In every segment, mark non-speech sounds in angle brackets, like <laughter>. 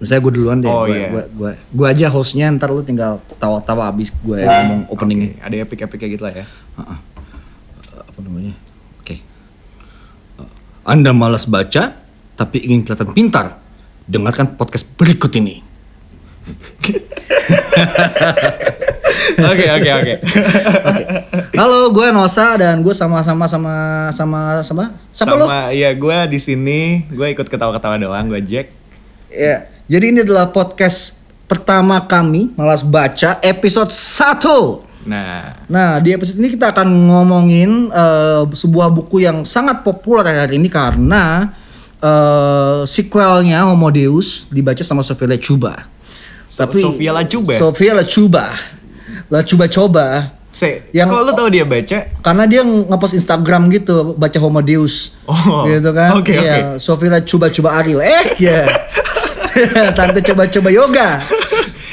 Misalnya gue duluan deh, Oh, gue iya. gua, gua, gua aja hostnya, ntar lu tinggal tawa-tawa abis gue ngomong openingnya. Oke, Ada epic-epicnya gitu lah ya. Heeh. Eh, apa namanya? Oke. Eh, Anda malas baca tapi ingin kelihatan pintar. Dengarkan podcast berikut ini. Oke oke oke. Halo, gue Nosa dan gue sama-sama sama sama sama siapa lu? Sama ya gue di sini gue ikut ketawa-ketawa doang gue Jack. Ya. Jadi ini adalah podcast pertama kami malas baca episode 1. Nah Nah, di episode ini kita akan ngomongin eh, sebuah buku yang sangat populer hari ini karena eh, sequelnya Homo Deus dibaca sama Sofia Lachuba. So- Sofia Lachuba? Sofia Lachuba. Lachuba coba Se, Yang- kok lu tau dia baca? karena dia ngepost Instagram gitu baca Homo Deus. Oh, gitu kan. oke, Iya, Sofia coba-coba Ariel. Eh, ya. <laughs> <laughs> Tante coba-coba yoga.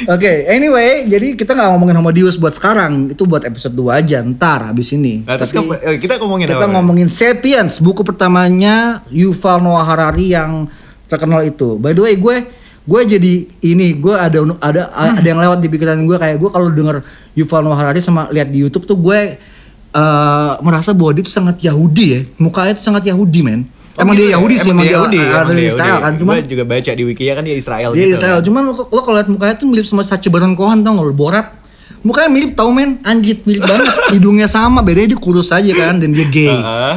Oke, anyway, jadi kita nggak ngomongin Homo Deus buat sekarang. Itu buat episode 2 aja, ntar habis ini. Nah, terus Tapi eh, kita ngomongin kita apa? ngomongin Sapiens, buku pertamanya Yuval Noah Harari yang terkenal itu. By the way, gue gue jadi ini, gue ada ada ada yang lewat di pikiran gue kayak gue kalau denger Yuval Noah Harari sama lihat di YouTube tuh gue eh, merasa bahwa dia tuh sangat Yahudi ya. Mukanya tuh sangat Yahudi, men. Oh, emang gitu dia ya? Yahudi sih, emang dia Yahudi, emang di dia Israel Yahudi. kan. Cuman Gua juga baca di Wikia kan dia Israel dia gitu. Israel. Cuman lo, lo kalau lihat mukanya tuh mirip sama Sacha Baron Cohen tau gak lo, Borat. Mukanya mirip tau men, anjir mirip banget. <laughs> Hidungnya sama, bedanya dia kurus aja kan dan dia gay. Heeh.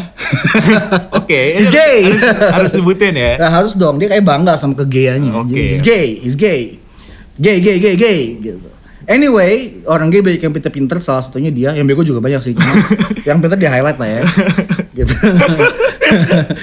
<laughs> Oke, He's gay. Harus, harus sebutin ya. Nah, harus dong, dia kayak bangga sama kegayannya. Oke. Jadi, He's gay, he's gay. Gay, gay, gay, gay gitu. Anyway, orang gay banyak yang pinter-pinter, salah satunya dia. Yang bego juga banyak sih. Cuma <laughs> yang pinter di highlight lah ya. <laughs> gitu.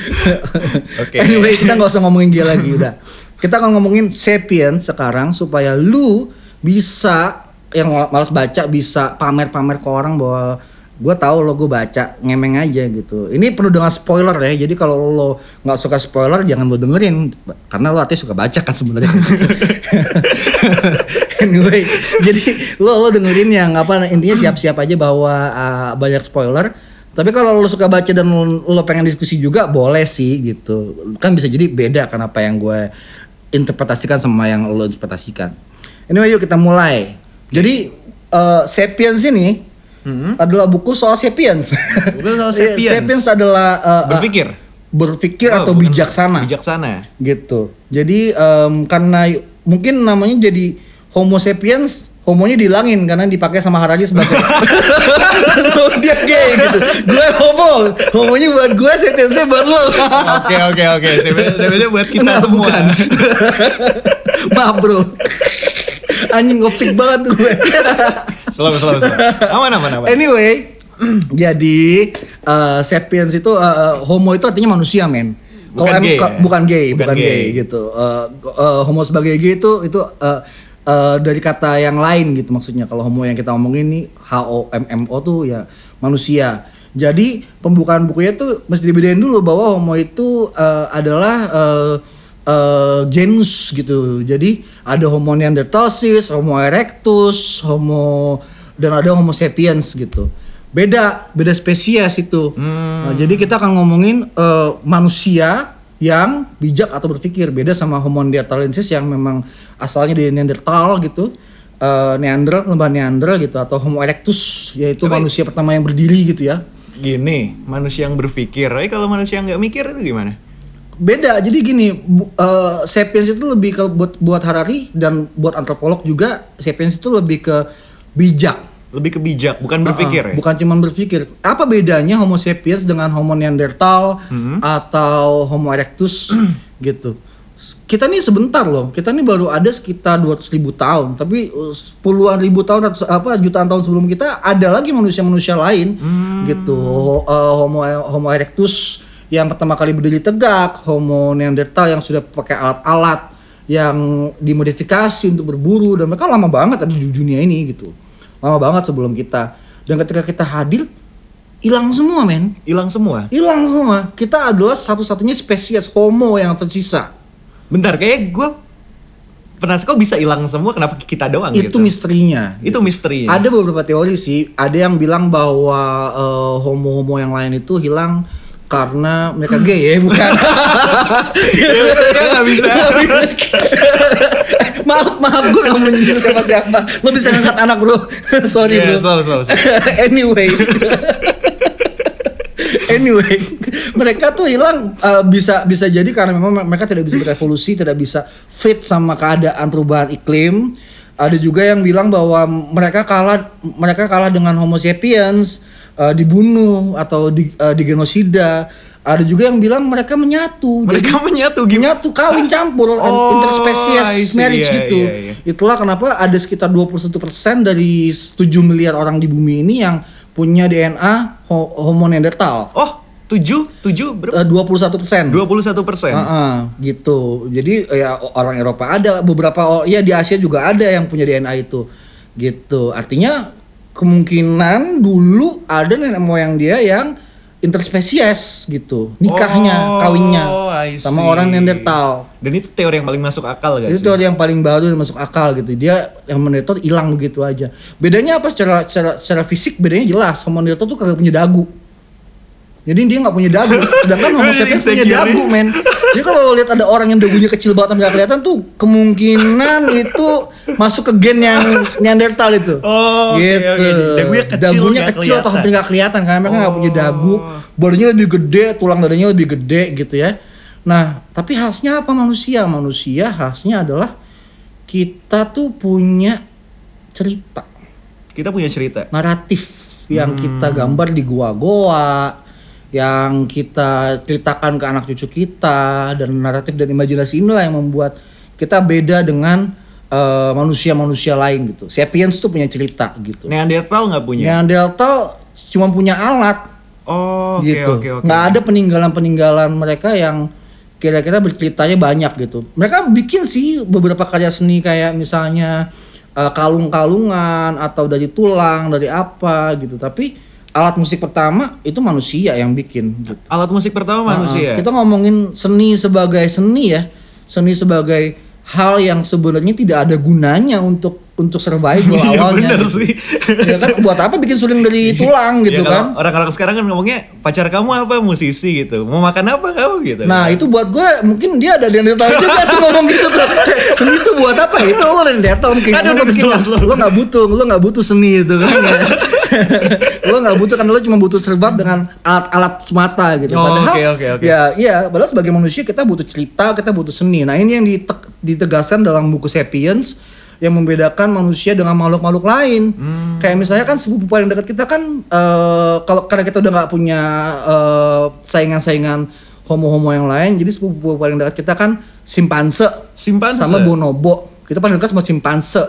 <laughs> Oke. Anyway, kita nggak usah ngomongin dia lagi udah. Kita akan ngomongin Sapiens sekarang supaya lu bisa yang malas baca bisa pamer-pamer ke orang bahwa gue tahu lo gue baca ngemeng aja gitu. Ini penuh dengan spoiler ya. Jadi kalau lo nggak suka spoiler jangan lo dengerin karena lo artinya suka baca kan sebenarnya. <laughs> anyway, jadi lo lo dengerin yang apa intinya siap-siap aja bahwa uh, banyak spoiler. Tapi kalau lo suka baca dan lo pengen diskusi juga boleh sih gitu. Kan bisa jadi beda kan apa yang gue interpretasikan sama yang lo interpretasikan. Anyway, yuk kita mulai. Jadi uh, Sapiens ini adalah buku soal sapiens. Buku soal <laughs> Iya, sapiens. sapiens adalah uh, Berpikir. berpikir Oh, atau bijaksana Bijaksana. gitu. Jadi em, karena mungkin namanya jadi Homo sapiens, homonya dihilangin karena dipakai sama Harari sebagai <laughs> dia gay gitu. Gue homo, homonya buat gue, sapiensnya buat lo. Oke oke oke. Sebenarnya buat kita semua. bukan. <laughs> Maaf bro. Anjing ngopik banget gue. Selalu selalu. Aman aman aman. anyway, <clears throat> jadi eh, sapiens itu eh, homo itu artinya manusia men. Bukan Kalau em- gay, ya? bukan gay, Bukan bukan, gay. gay. gitu. Eh, eh, homo sebagai gay itu itu eh, eh, dari kata yang lain gitu maksudnya. Kalau homo yang kita omongin ini H O M M O tuh ya manusia. Jadi pembukaan bukunya tuh mesti dibedain dulu bahwa homo itu eh, adalah eh, eh, genus gitu. Jadi ada Homo neanderthalensis, Homo erectus, Homo dan ada Homo sapiens gitu. Beda, beda spesies itu. Nah, jadi kita akan ngomongin eh, manusia yang bijak atau berpikir beda sama Homo neanderthalensis yang memang asalnya dari Neanderthal gitu. Eh, Neander, lembah Neander gitu atau Homo erectus yaitu Tapi- manusia pertama yang berdiri gitu ya. Gini, manusia yang berpikir. Tapi kalau manusia yang nggak mikir itu gimana? Beda jadi gini bu- eh, sapiens itu lebih ke buat buat Harari dan buat antropolog juga sapiens itu lebih ke bijak Lebih ke bijak, bukan berpikir Uh-uh, ya. bukan cuma berpikir apa bedanya Homo sapiens dengan Homo neanderthal Hmm. atau Homo erectus <clears throat> gitu kita nih sebentar loh kita nih baru ada sekitar 200 ribu tahun tapi uh, puluhan ribu tahun atau apa jutaan tahun sebelum kita ada lagi manusia-manusia lain Hmm. gitu Uh, Homo Homo erectus yang pertama kali berdiri tegak Homo neanderthal yang sudah pakai alat-alat yang dimodifikasi untuk berburu dan mereka lama banget ada di dunia ini gitu. Lama banget sebelum kita. Dan ketika kita hadir hilang semua men. Hilang semua. hilang semua. Kita adalah satu-satunya spesies homo yang tersisa. Bentar, kayak gue penasaran kok bisa hilang semua? Kenapa kita doang itu gitu. misterinya. Itu misteri. ada beberapa teori sih. Ada yang bilang bahwa eh, homo-homo yang lain itu hilang karena mereka gay ya bukan? Ya, mereka nggak bisa. maaf maaf gue gak mau nyindir siapa siapa lo bisa ngangkat anak bro. Sorry Iya, bro. slow, slow, slow. anyway. Anyway mereka tuh hilang uh, bisa bisa jadi karena memang mereka tidak bisa berevolusi tidak bisa fit sama keadaan perubahan iklim. Ada juga yang bilang bahwa mereka kalah mereka kalah dengan Homo sapiens uh, dibunuh atau di, uh, digenosida ada juga yang bilang mereka menyatu Mereka menyatu gimana? menyatu kawin campur Oh, interspecies I see. marriage Iya, gitu iya, iya. itulah kenapa ada sekitar 21% dari 7 miliar orang di bumi ini yang punya DNA ho- Homo neanderthal Oh, tujuh, tujuh berapa? Eh, 21 persen 21 persen. gitu jadi ya orang Eropa ada beberapa oh, ya di Asia juga ada yang punya DNA itu gitu artinya kemungkinan dulu ada nenek moyang dia yang interspesies gitu nikahnya Oh, kawinnya sama orang Neanderthal Dan itu teori yang paling masuk akal gak itu sih? teori yang paling baru dan masuk akal gitu. Dia yang Neanderthal hilang begitu aja. Bedanya apa secara secara, secara fisik bedanya jelas. Homo Neanderthal tuh kagak punya dagu. Jadi dia nggak punya dagu. Sedangkan Homo <laughs> sapiens punya dagu, men. Jadi kalau lihat ada orang yang dagunya kecil banget tapi nggak kelihatan tuh kemungkinan <laughs> itu masuk ke gen yang Neanderthal itu. Oh, gitu. oke. Dagunya kecil, Dagunya kecil atau hampir nggak kelihatan karena mereka nggak punya dagu. Oh. Badannya lebih gede, tulang dadanya lebih gede gitu ya. Nah, tapi khasnya apa manusia? Manusia khasnya adalah kita tuh punya cerita, Kita punya cerita. naratif yang Hmm. kita gambar di goa-goa, yang kita ceritakan ke anak cucu kita dan naratif dan imajinasi inilah yang membuat kita beda dengan eh, manusia-manusia lain gitu. Sapiens tuh punya cerita gitu. Neanderthal nggak punya? Neanderthal cuma punya alat Oh, oke gitu. oke oke. Nggak ada peninggalan-peninggalan mereka yang kira-kira berceritanya banyak gitu. Mereka bikin sih beberapa karya seni kayak misalnya eh, kalung-kalungan atau dari tulang, dari apa gitu. Tapi alat musik pertama itu manusia yang bikin gitu. Alat musik pertama manusia. Nah, kita ngomongin seni sebagai seni ya. Seni sebagai hal yang sebenarnya tidak ada gunanya untuk untuk survival <laughs> Iya, awalnya. bener gitu. sih. Ya kan buat apa bikin suling dari tulang gitu Ya, kan? Orang-orang sekarang kan ngomongnya pacar kamu apa musisi gitu. Mau makan apa kamu gitu. Nah itu buat gue mungkin dia ada Neanderthal <laughs> juga tuh ngomong gitu tuh Seni itu buat apa? Itu lo Neanderthal mungkin Aduh, Lo lo. Gak butuh, lo gak butuh seni itu kan ya. Lo gak butuh karena lo cuma butuh serbat dengan alat-alat semata gitu Oh, Padahal oke, oke, oke. ya iya padahal sebagai manusia kita butuh cerita, kita butuh seni Nah ini yang dite- ditegaskan dalam buku Sapiens yang membedakan manusia dengan makhluk-makhluk lain. Hmm. Kayak misalnya kan sepupu paling dekat kita kan eh, kalau karena kita udah nggak punya eh, saingan-saingan homo-homo yang lain, jadi sepupu paling dekat kita kan simpanse, Simpanse. sama bonobo. Kita paling dekat sama simpanse.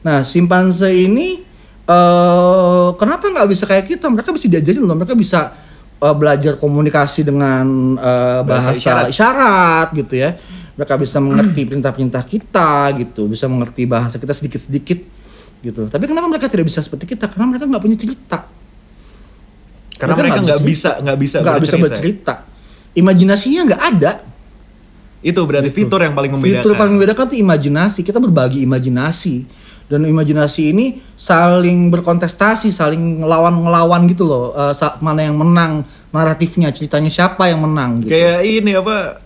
Nah, simpanse ini eh kenapa nggak bisa kayak kita? Mereka bisa diajarin loh, mereka bisa eh, belajar komunikasi dengan eh, Bahasa bahasa, isyarat. isyarat gitu ya. Mereka bisa mengerti perintah-perintah kita gitu, bisa mengerti bahasa kita sedikit-sedikit gitu. Tapi kenapa mereka tidak bisa seperti kita? Karena mereka nggak punya cerita. Karena mereka nggak bisa nggak bisa nggak bisa bercerita. Imajinasinya nggak ada. Itu berarti Gitu. fitur yang paling membedakan. Fitur paling membedakan itu imajinasi. Kita berbagi imajinasi. Dan imajinasi ini saling berkontestasi, saling ngelawan-ngelawan gitu loh. Sa- mana yang menang naratifnya, ceritanya siapa yang menang gitu. Kayak ini apa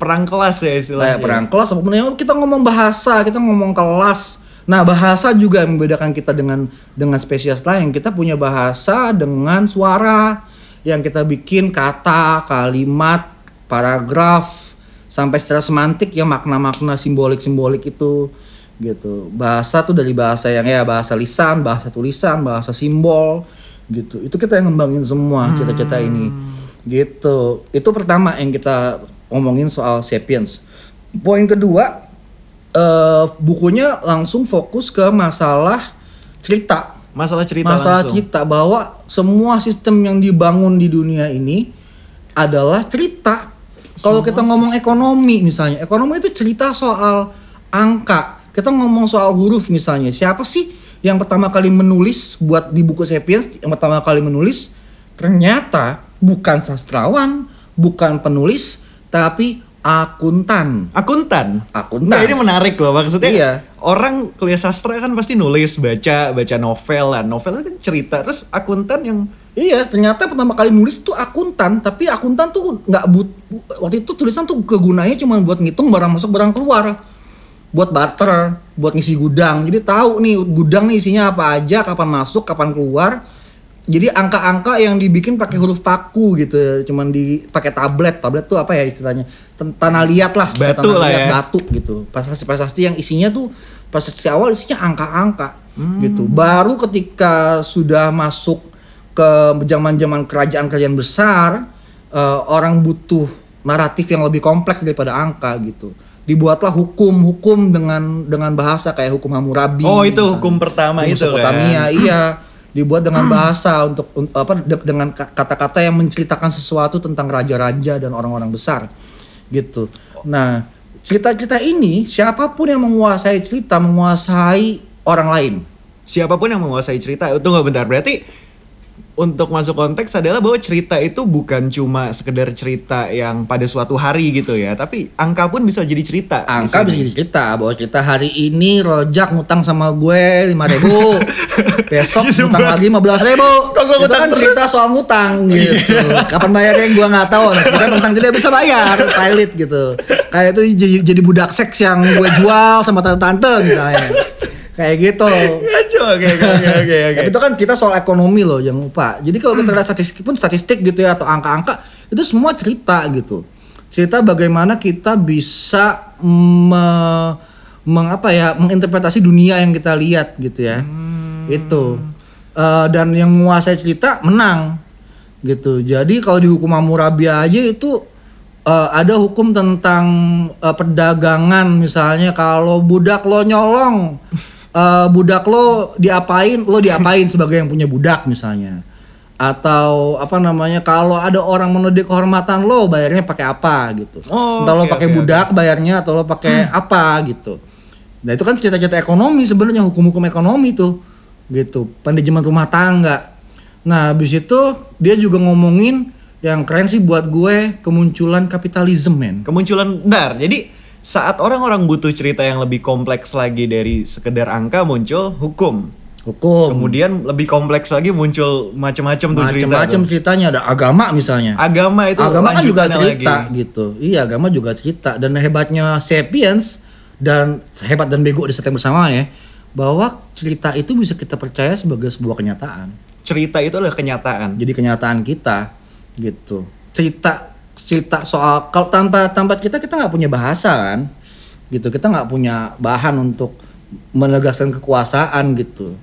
perang kelas ya istilahnya. Kayak perang kelas apa pun yang kita ngomong bahasa, kita ngomong kelas. Nah, bahasa juga yang membedakan kita dengan dengan spesies lain. Kita punya bahasa dengan suara yang kita bikin kata, kalimat, paragraf sampai secara semantik ya makna-makna simbolik-simbolik itu gitu. Bahasa tuh dari bahasa yang ya bahasa lisan, bahasa tulisan, bahasa simbol gitu. Itu kita yang ngembangin semua cita-cita ini. Gitu. Itu pertama yang kita ngomongin soal sapiens. Poin kedua, eh, bukunya langsung fokus ke masalah cerita. Masalah cerita masalah langsung. cerita bahwa semua sistem yang dibangun di dunia ini adalah cerita. Kalau kita ngomong ekonomi misalnya, ekonomi itu cerita soal angka. Kita ngomong soal huruf misalnya. Siapa sih yang pertama kali menulis buat di buku Sapiens yang pertama kali menulis ternyata bukan sastrawan, bukan penulis, tapi akuntan. Akuntan. Akuntan. Nah, ini menarik loh maksudnya. Iya. Orang kuliah sastra kan pasti nulis, baca, baca novel lah. Novel kan cerita. Terus akuntan yang Iya, ternyata pertama kali nulis tuh akuntan, tapi akuntan tuh nggak but waktu itu tulisan tuh kegunanya cuma buat ngitung barang masuk barang keluar. buat barter, buat ngisi gudang. Jadi tahu nih gudang nih isinya apa aja, kapan masuk, kapan keluar. Jadi angka-angka yang dibikin pakai huruf paku gitu, cuman dipakai tablet. Tablet tuh apa ya istilahnya? Tan- Tanah liat lah, Batu tanah lah liat, ya. batu gitu. Prasasti-prasasti yang isinya tuh prasasti awal isinya angka-angka Hmm. gitu. Baru ketika sudah masuk ke zaman-zaman kerajaan-kerajaan besar, eh, orang butuh naratif yang lebih kompleks daripada angka gitu. Dibuatlah hukum-hukum dengan dengan bahasa kayak hukum Hammurabi. Oh, itu misalnya. hukum pertama itu kan? Mesopotamia, iya. Dibuat dengan bahasa untuk un- apa de- dengan ka- kata-kata yang menceritakan sesuatu tentang raja-raja dan orang-orang besar gitu. Nah, cerita-cerita ini siapa pun yang menguasai cerita menguasai orang lain. Siapa pun yang menguasai cerita, tunggu bentar. Berarti untuk masuk konteks adalah bahwa cerita itu bukan cuma sekedar cerita yang pada suatu hari gitu ya, tapi angka pun bisa jadi cerita. Angka bisa jadi cerita bahwa cerita hari ini rojak ngutang sama gue lima ribu, <laughs> besok ngutang lagi lima belas ribu. Kok gue Itu kan terus? cerita soal ngutang gitu. Kapan bayarnya gue nggak tahu. Nah, kita tentang tidak bisa bayar, pilot gitu. Kayak itu jadi, jadi budak seks yang gue jual sama tante-tante misalnya. Kayak gitu. Oke oke oke oke. <laughs> Tapi itu kan kita soal ekonomi loh, jangan lupa. Jadi kalau kita lihat statistik pun statistik gitu ya atau angka-angka itu semua cerita gitu. Cerita bagaimana kita bisa me, mengapa ya menginterpretasi dunia yang kita lihat gitu ya. Itu. Eh, dan yang menguasai cerita menang gitu. Jadi kalau di hukum Hammurabi aja itu eh, ada hukum tentang eh, perdagangan misalnya kalau budak lo nyolong <laughs> eh, budak lo diapain? Lo diapain <laughs> sebagai yang punya budak misalnya? Atau apa namanya kalau ada orang menuding kehormatan lo bayarnya pakai apa gitu? Oh, entah lo oke, pakai oke, budak bayarnya atau lo pakai apa gitu. Nah itu kan cerita-cerita ekonomi sebenarnya hukum-hukum ekonomi tuh gitu. Manajemen rumah tangga. Nah habis itu dia juga ngomongin yang keren sih buat gue kemunculan kapitalisme men. Kemunculan, bentar. Jadi saat orang-orang butuh cerita yang lebih kompleks lagi dari sekedar angka muncul hukum. hukum Kemudian lebih kompleks lagi muncul macam-macam tuh cerita. macam-macam ceritanya ada agama misalnya Agama itu agama kan juga cerita lagi. gitu iya agama juga cerita dan hebatnya sapiens dan hebat dan bego di saat yang bersamaan ya bahwa cerita itu bisa kita percaya sebagai sebuah kenyataan Cerita itu adalah kenyataan. jadi kenyataan kita gitu cerita cerita soal kalau tanpa tanpa kita kita nggak punya bahasa kan? Gitu kita nggak punya bahan untuk menegaskan kekuasaan gitu.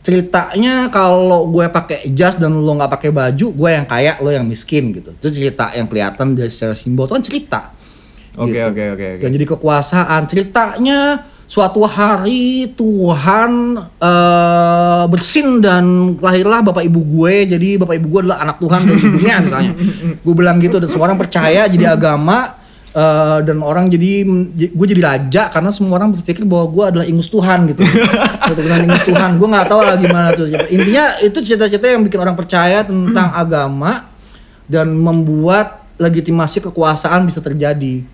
Ceritanya kalau gue pakai jas dan lo nggak pakai baju gue yang kaya lo yang miskin gitu. Itu cerita yang kelihatan dari secara simbol. Itu kan cerita. Oke gitu. oke oke jadi kekuasaan. Ceritanya suatu hari Tuhan eh, bersin dan lahirlah bapak ibu gue. Jadi bapak ibu gue adalah anak Tuhan dari dunia <laughs> misalnya. Gue bilang gitu dan semua orang percaya jadi agama eh, dan orang jadi gue jadi raja karena semua orang berpikir bahwa gue adalah ingus Tuhan gitu. <laughs> Keturunan ingus Tuhan. Gue nggak tahu lah gimana tuh. Intinya itu cerita-cerita yang bikin orang percaya tentang agama dan membuat legitimasi kekuasaan bisa terjadi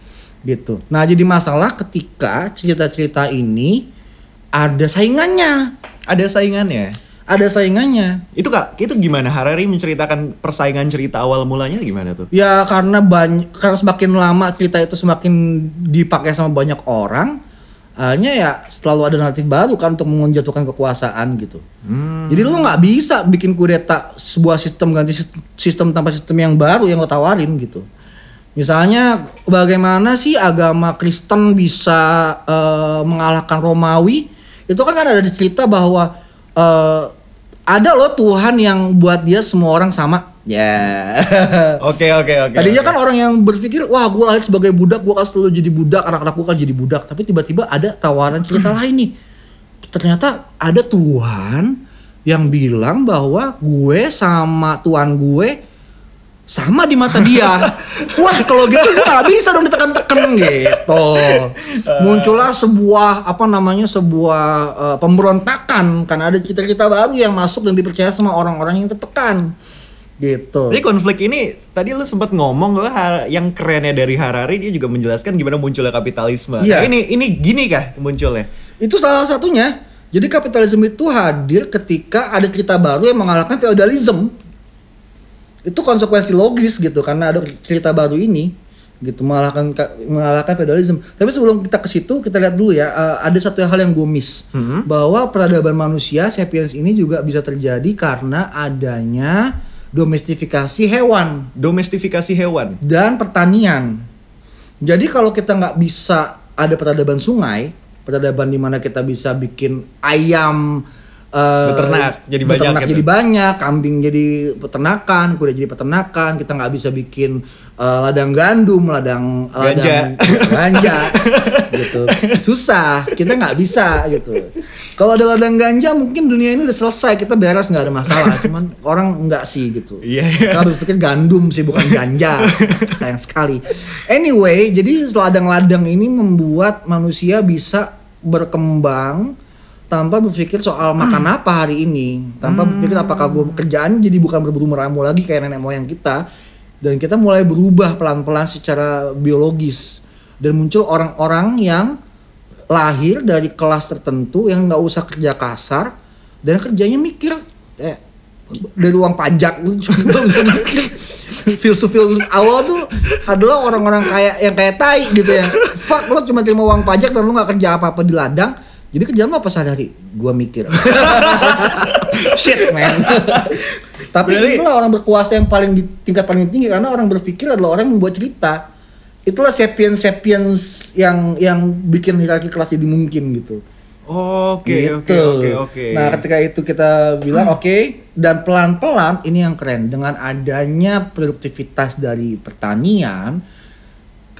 gitu. Nah jadi masalah ketika cerita-cerita ini ada saingannya, Ada saingannya. ada saingannya. Itu kak, itu gimana Harari menceritakan persaingan cerita awal mulanya gimana tuh? Ya karena banyak, karena semakin lama cerita itu semakin dipakai sama banyak orang, hanya ya selalu ada naratif baru kan untuk menjatuhkan kekuasaan gitu. Hmm. Jadi lo nggak bisa bikin kudeta sebuah sistem ganti sis- sistem tanpa sistem yang baru yang lo tawarin gitu. Misalnya bagaimana sih agama Kristen bisa eh, mengalahkan Romawi? Itu kan ada di cerita bahwa eh, ada loh Tuhan yang buat dia semua orang sama. Ya. <laughs> Oke oke oke. Tadinya oke. kan orang yang berpikir, wah gue lahir sebagai budak, gue kan selalu jadi budak, anak-anak gue kan jadi budak. Tapi tiba-tiba ada tawaran cerita lain nih. Ternyata ada Tuhan yang bilang bahwa gue sama Tuhan gue sama di mata dia. <laughs> Wah kalau gitu gue gak bisa dong ditekan-tekan gitu. <laughs> Muncullah sebuah apa namanya sebuah eh, pemberontakan karena ada cita-cita baru yang masuk dan dipercaya sama orang-orang yang tertekan gitu. Jadi konflik ini tadi lu sempat ngomong bahwa har- yang kerennya dari Harari dia juga menjelaskan gimana munculnya kapitalisme. Iya. Nah, ini ini gini kah munculnya? Itu salah satunya. Jadi kapitalisme itu hadir ketika ada cerita baru yang mengalahkan feodalisme. Itu konsekuensi logis gitu karena ada cerita baru ini gitu mengalahkan mengalahkan feudalism. Tapi sebelum kita ke situ kita lihat dulu ya uh, ada satu hal yang gue miss Hmm. bahwa peradaban manusia sapiens ini juga bisa terjadi karena adanya domestifikasi hewan Domestifikasi hewan. dan pertanian. Jadi kalau kita nggak bisa ada peradaban sungai, peradaban di mana kita bisa bikin ayam Beternak, jadi banyak beternak gitu. jadi banyak, kambing jadi peternakan, kuda jadi peternakan, kita nggak bisa bikin eh, ladang gandum, ladang ladang <laughs> ganja, gitu. Susah, kita nggak bisa gitu. Kalau ada ladang ganja mungkin dunia ini udah selesai, kita beres nggak ada masalah. Cuman orang nggak sih gitu. Iya. Kita berpikir gandum sih bukan ganja. Sayang sekali. Anyway, jadi ladang-ladang ini membuat manusia bisa berkembang tanpa berpikir soal makan apa hari ini, tanpa berpikir apakah gue kerjaan jadi bukan berburu meramu lagi kayak nenek moyang kita, dan kita mulai berubah pelan-pelan secara biologis. Dan muncul orang-orang yang lahir dari kelas tertentu yang nggak usah kerja kasar dan kerjanya mikir eh, dari uang pajak <laughs> bisa mikir. Filsuf-filsuf awal tuh adalah orang-orang kayak yang kayak tai gitu ya. Fuck lo cuma terima uang pajak dan lo nggak kerja apa-apa di ladang jadi kerjaan lo apa sehari gua mikir. <laughs> Shit man. Tapi Berarti- itulah orang berkuasa yang paling di tingkat paling tinggi karena orang berpikir adalah orang yang membuat cerita. Itulah sapiens sapiens yang yang bikin hierarki kelas jadi mungkin gitu. Oke, oke, Gitu. oke, oke. Nah, ketika itu kita bilang oke dan pelan-pelan ini yang keren. Dengan adanya produktivitas dari pertanian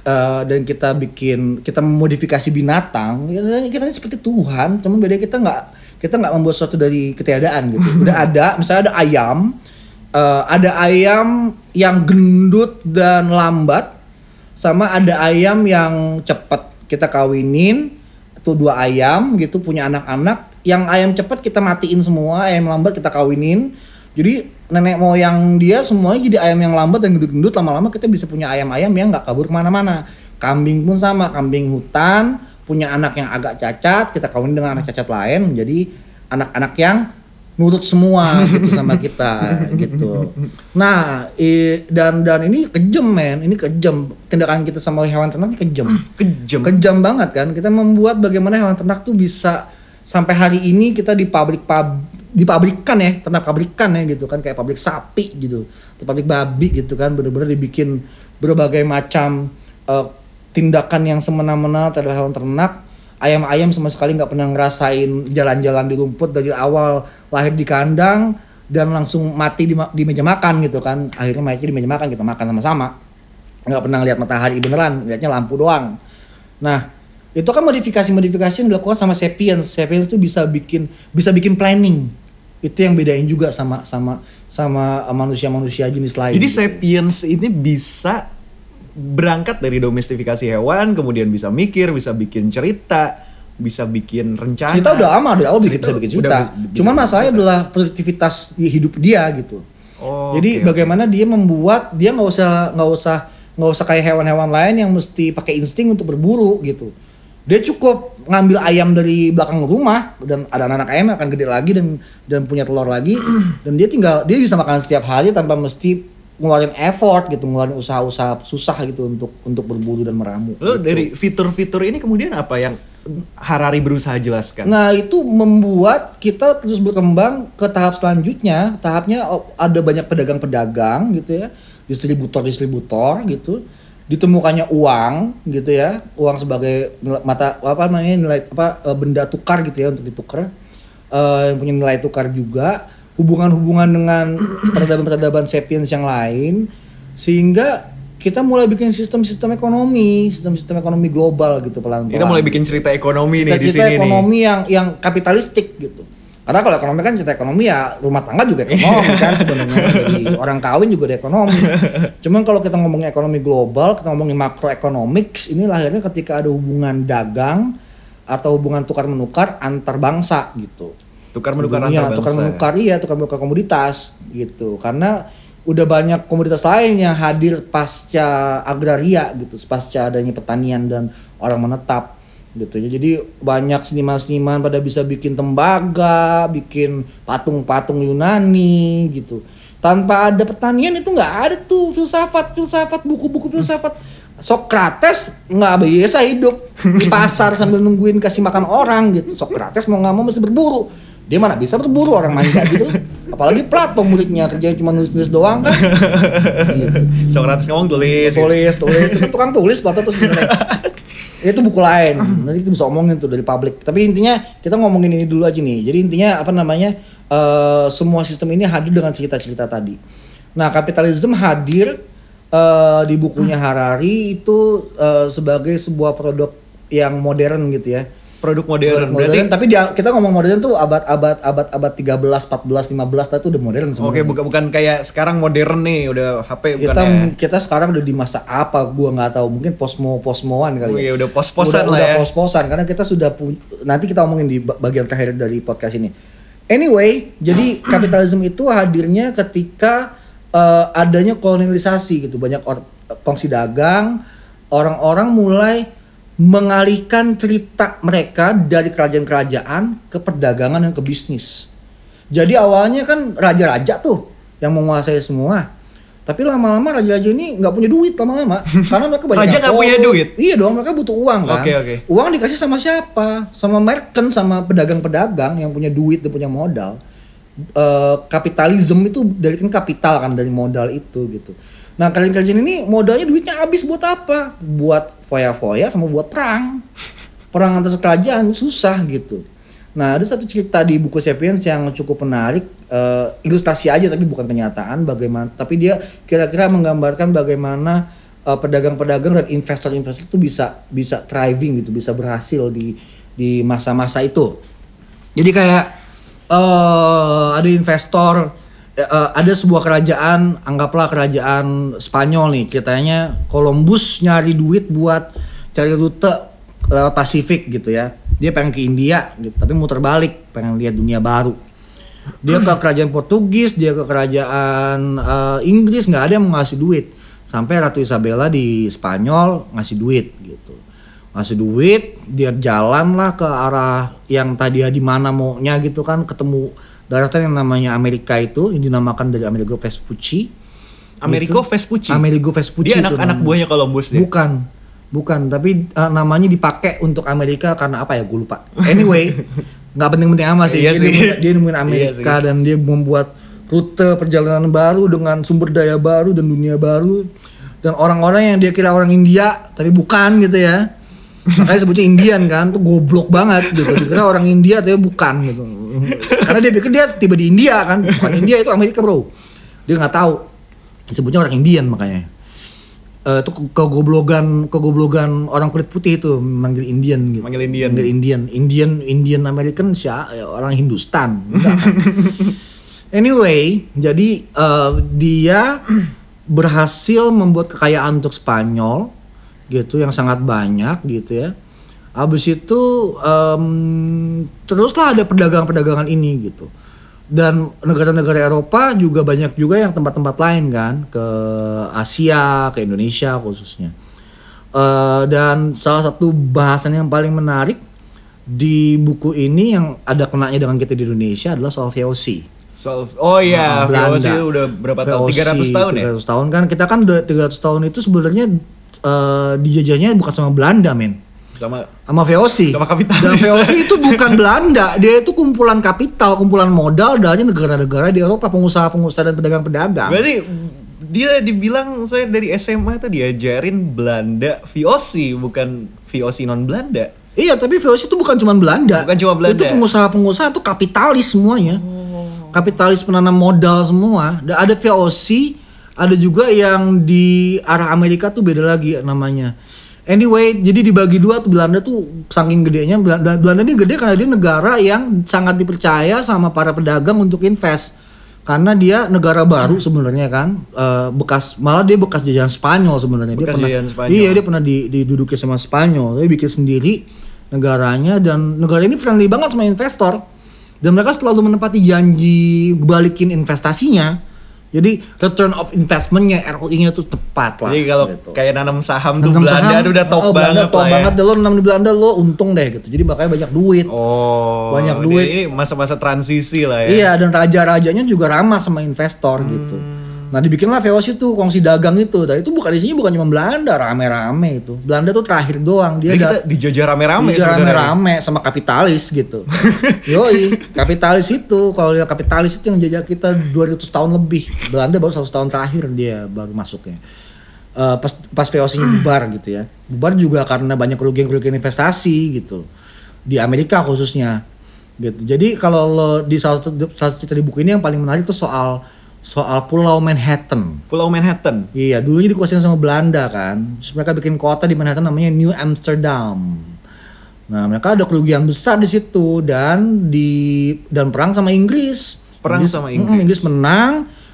eh, dan kita bikin kita memodifikasi binatang ya, kita ini seperti Tuhan, cuman beda kita nggak kita nggak membuat sesuatu dari ketiadaan gitu. <laughs> Udah ada, misalnya ada ayam, eh, ada ayam yang gendut dan lambat, sama ada ayam yang cepat kita kawinin tuh dua ayam gitu punya anak-anak yang ayam cepat kita matiin semua ayam lambat kita kawinin jadi nenek moyang dia semuanya jadi ayam yang lambat dan gendut-gendut lama-lama kita bisa punya ayam-ayam yang nggak kabur ke mana-mana kambing pun sama kambing hutan punya anak yang agak cacat kita kawin dengan anak cacat lain menjadi anak-anak yang nurut semua <laughs> gitu sama kita gitu. Nah, i- dan dan ini kejam men, ini kejam. Tindakan kita sama hewan ternak ini kejam. Kejam. Kejam banget kan. Kita membuat bagaimana hewan ternak tuh bisa sampai hari ini kita di pabrik pab dipabrikan ya, ternak pabrikan ya gitu kan kayak pabrik sapi gitu, atau pabrik babi gitu kan bener-bener dibikin berbagai macam eh, tindakan yang semena-mena terhadap hewan ternak. Ayam-ayam sama sekali nggak pernah ngerasain jalan-jalan di rumput dari awal lahir di kandang dan langsung mati di, di meja makan gitu kan. Akhirnya mati di meja makan kita makan sama-sama. Nggak pernah lihat matahari beneran lihatnya lampu doang. Nah itu kan modifikasi-modifikasi yang dilakukan sama sapiens. Sapiens itu bisa bikin bisa bikin planning itu yang bedain juga sama sama sama manusia-manusia jenis lain Jadi gitu. sapiens ini bisa berangkat dari domestifikasi hewan, kemudian bisa mikir, bisa bikin cerita, bisa bikin rencana. cerita udah aman dari awal bikin bisa bikin udah cerita bisa cuman masalahnya cerita. adalah produktivitas di hidup dia gitu Oh, Jadi oke. bagaimana dia membuat dia nggak usah nggak usah nggak usah kayak hewan-hewan lain yang mesti pakai insting untuk berburu gitu. Dia cukup ngambil ayam dari belakang rumah dan ada anak ayam akan gede lagi dan dan punya telur lagi <clears throat> dan dia tinggal dia bisa makan setiap hari tanpa mesti ngeluarin effort gitu, ngeluarin usaha-usaha susah gitu untuk untuk berburu dan meramu. Lo gitu. dari fitur-fitur ini kemudian apa yang Harari berusaha jelaskan? Nah itu membuat kita terus berkembang ke tahap selanjutnya. Tahapnya oh, ada banyak pedagang-pedagang gitu ya, distributor-distributor gitu. Ditemukannya uang gitu ya, uang sebagai mata apa namanya nilai apa eh, benda tukar gitu ya untuk ditukar. Eh, yang punya nilai tukar juga. Hubungan-hubungan dengan peradaban-peradaban sapiens yang lain sehingga kita mulai bikin sistem-sistem ekonomi, sistem-sistem ekonomi global gitu pelan-pelan Kita mulai bikin cerita ekonomi nih di kita sini ekonomi yang yang kapitalistik gitu. Karena kalau ekonomi kan cerita ekonomi ya rumah tangga juga ekonomi kan <laughs> sebenarnya dari orang kawin juga ada ekonomi. Cuman kalau kita ngomongin ekonomi global, kita ngomongin macroeconomics, ini lahirnya ketika ada hubungan dagang atau hubungan tukar menukar antar bangsa gitu. Tukar menukar antar tukar bangsa. menukar iya, tukar menukar komoditas gitu. Karena udah banyak komoditas lain yang hadir pasca agraria gitu, pasca adanya pertanian dan orang menetap gitu. Jadi banyak seniman-seniman pada bisa bikin tembaga, bikin patung-patung Yunani gitu. Tanpa ada pertanian itu nggak ada tuh filsafat, filsafat, buku-buku filsafat Sokrates nggak biasa hidup di pasar sambil nungguin kasih makan orang gitu. Sokrates mau nggak mau mesti berburu. Dia mana bisa berburu orang manja gitu. Apalagi Plato muridnya kerjanya cuma nulis-nulis doang kan. <laughs> Gitu. Sokrates ngomong tulis. gitu. Tulis, tulis, itu kan tukang tulis Plato tuh sebenarnya. Itu buku lain. Nanti kita bisa omongin tuh dari publik. Tapi intinya kita ngomongin ini dulu aja nih. Jadi intinya apa namanya? eh, semua sistem ini hadir dengan cerita-cerita tadi. Nah, kapitalisme hadir eh, di bukunya Harari itu eh, sebagai sebuah produk yang modern gitu ya. Produk Produk modern. Berarti modern, tapi dia, kita ngomong modern tuh abad-abad abad-abad 13, 14, 15 itu udah modern Oke, sebenarnya. bukan bukan kayak sekarang modern nih, udah HP bukan kita ya. kita sekarang udah di masa apa gua nggak tahu mungkin posmo posmoan kali Oh ya iya, udah pos-posan udah, lah udah ya. pos-posan karena kita sudah nanti kita omongin di ba- bagian terakhir dari podcast ini anyway jadi kapitalisme itu hadirnya ketika eh, adanya kolonialisasi gitu banyak or- kongsi dagang orang-orang mulai mengalihkan cerita mereka dari kerajaan-kerajaan ke perdagangan dan ke bisnis jadi awalnya kan raja-raja tuh yang menguasai semua. Tapi lama-lama raja-raja ini nggak punya duit lama-lama <laughs> karena mereka banyak Raja nggak punya duit? Iya dong, mereka butuh uang kan. Oke, oke. Uang dikasih sama siapa? Sama merchant, sama pedagang-pedagang yang punya duit dan punya modal. Eh, kapitalisme itu dari kan kapital kan dari modal itu gitu. Nah kerajaan-kerajaan ini modalnya duitnya habis buat apa? Buat foya-foya sama buat perang. Perang antar kerajaan susah gitu. Nah, ada satu cerita di buku Sapiens yang cukup menarik, eh, ilustrasi aja tapi bukan kenyataan bagaimana, tapi dia kira-kira menggambarkan bagaimana eh, pedagang-pedagang dan investor-investor itu bisa bisa thriving gitu, bisa berhasil di di masa-masa itu. Jadi kayak eh ada investor, eh, ada sebuah kerajaan, anggaplah kerajaan Spanyol nih, ceritanya Columbus nyari duit buat cari rute lewat Pasifik gitu ya. Dia pengen ke India, gitu, tapi muter balik, pengen lihat dunia baru. Dia ke kerajaan Portugis, dia ke kerajaan eh, Inggris, nggak ada yang mau ngasih duit. Sampai Ratu Isabella di Spanyol ngasih duit gitu. Ngasih duit, dia jalan lah ke arah yang tadi di mana maunya gitu kan, ketemu daratan yang namanya Amerika itu, yang dinamakan dari Amerigo Vespucci. Amerigo Vespucci. Amerigo Vespucci Dia anak-anak buahnya Columbus dia. Bukan, bukan. Tapi eh, namanya dipakai untuk Amerika karena apa ya? Gue lupa. Anyway, <laughs> nggak penting-penting amat sih. Iya dia, sih. nemuin- dia nemuin Iya Amerika sih. dan dia membuat rute perjalanan baru dengan sumber daya baru dan dunia baru dan orang-orang yang dia kira orang India tapi bukan gitu ya. Makanya sebutnya Indian kan, tuh goblok banget gitu. Dikira orang India tapi bukan gitu. Karena dia pikir dia tiba di India kan, bukan India itu Amerika bro. Dia nggak tahu. Disebutnya orang Indian makanya. Itu ke- kegoblogan kegoblogan orang kulit putih itu manggil Indian gitu. Manggil Indian. Manggil Indian, Indian Indian American siapa ya, orang Hindustan. Kan? anyway, jadi eh, dia berhasil membuat kekayaan untuk Spanyol gitu yang sangat banyak gitu ya. Habis itu em, teruslah ada perdagangan-perdagangan ini gitu. Dan negara-negara Eropa juga banyak juga yang tempat-tempat lain kan ke Asia, ke Indonesia khususnya. Eh, dan salah satu bahasan yang paling menarik di buku ini yang ada kenanya dengan kita di Indonesia adalah soal VOC. Soal- oh iya, Nah, VOC Belanda. udah berapa tahun? VOC, 300 tahun ya? 300 tahun kan kita kan udah 300 tahun itu sebenarnya eh, dijajahnya bukan sama Belanda men. Sama sama VOC Sama kapitalis. dan VOC itu bukan <laughs> Belanda. Dia itu kumpulan kapital kumpulan modal dari negara-negara di Eropa pengusaha-pengusaha dan pedagang-pedagang. Berarti dia dibilang saya dari SMA tuh diajarin Belanda VOC bukan VOC non Belanda. iya tapi VOC itu bukan cuma Belanda. Bukan cuma Belanda. itu pengusaha-pengusaha itu kapitalis semuanya. Kapitalis penanam modal semua. Dan ada VOC ada juga yang di arah Amerika tuh beda lagi namanya Anyway, jadi dibagi dua tuh Belanda tuh saking gedenya Belanda, Belanda ini gede karena dia negara yang sangat dipercaya sama para pedagang untuk invest. Karena dia negara baru sebenarnya kan, eh, bekas malah dia bekas jajahan Spanyol sebenarnya. Dia pernah Spanyol. Iya, dia pernah di, diduduki sama Spanyol. Dia bikin sendiri negaranya dan negara ini friendly banget sama investor. Dan mereka selalu menepati janji balikin investasinya. Jadi return of investmentnya ROI-nya tuh tepat lah. Jadi kalau gitu. kayak nanam saham tuh Nanam Belanda saham, tuh udah top oh, Belanda banget top lah banget ya. deh lo nanam di Belanda lo untung deh gitu. Jadi makanya banyak duit. Oh, Banyak duit. Ini masa-masa transisi lah ya. Iya dan raja-rajanya juga ramah sama investor gitu. Nah dibikinlah VOC itu kongsi dagang itu. Dan itu bukan isinya bukan cuma Belanda, rame-rame itu. Belanda tuh terakhir doang. Dia Jadi ada kita dijajah rame-rame sebenarnya. rame-rame sama kapitalis gitu. <laughs> Yoi, kapitalis itu kalau lihat kapitalis itu yang jajah kita 200 tahun lebih. Belanda baru 100 tahun terakhir dia baru masuknya. Eh, pas pas VOC-nya bubar gitu ya. Bubar juga karena banyak kerugian-kerugian investasi gitu. Di Amerika khususnya gitu. Jadi kalau lo di salah satu satu cerita di buku ini yang paling menarik tuh soal soal Pulau Manhattan. Pulau Manhattan. Iya, dulunya dikuasain sama Belanda kan. Terus mereka bikin kota di Manhattan namanya New Amsterdam. Nah, mereka ada kerugian besar di situ dan di dan perang sama Inggris. Perang sama Inggris. Mm, Inggris menang,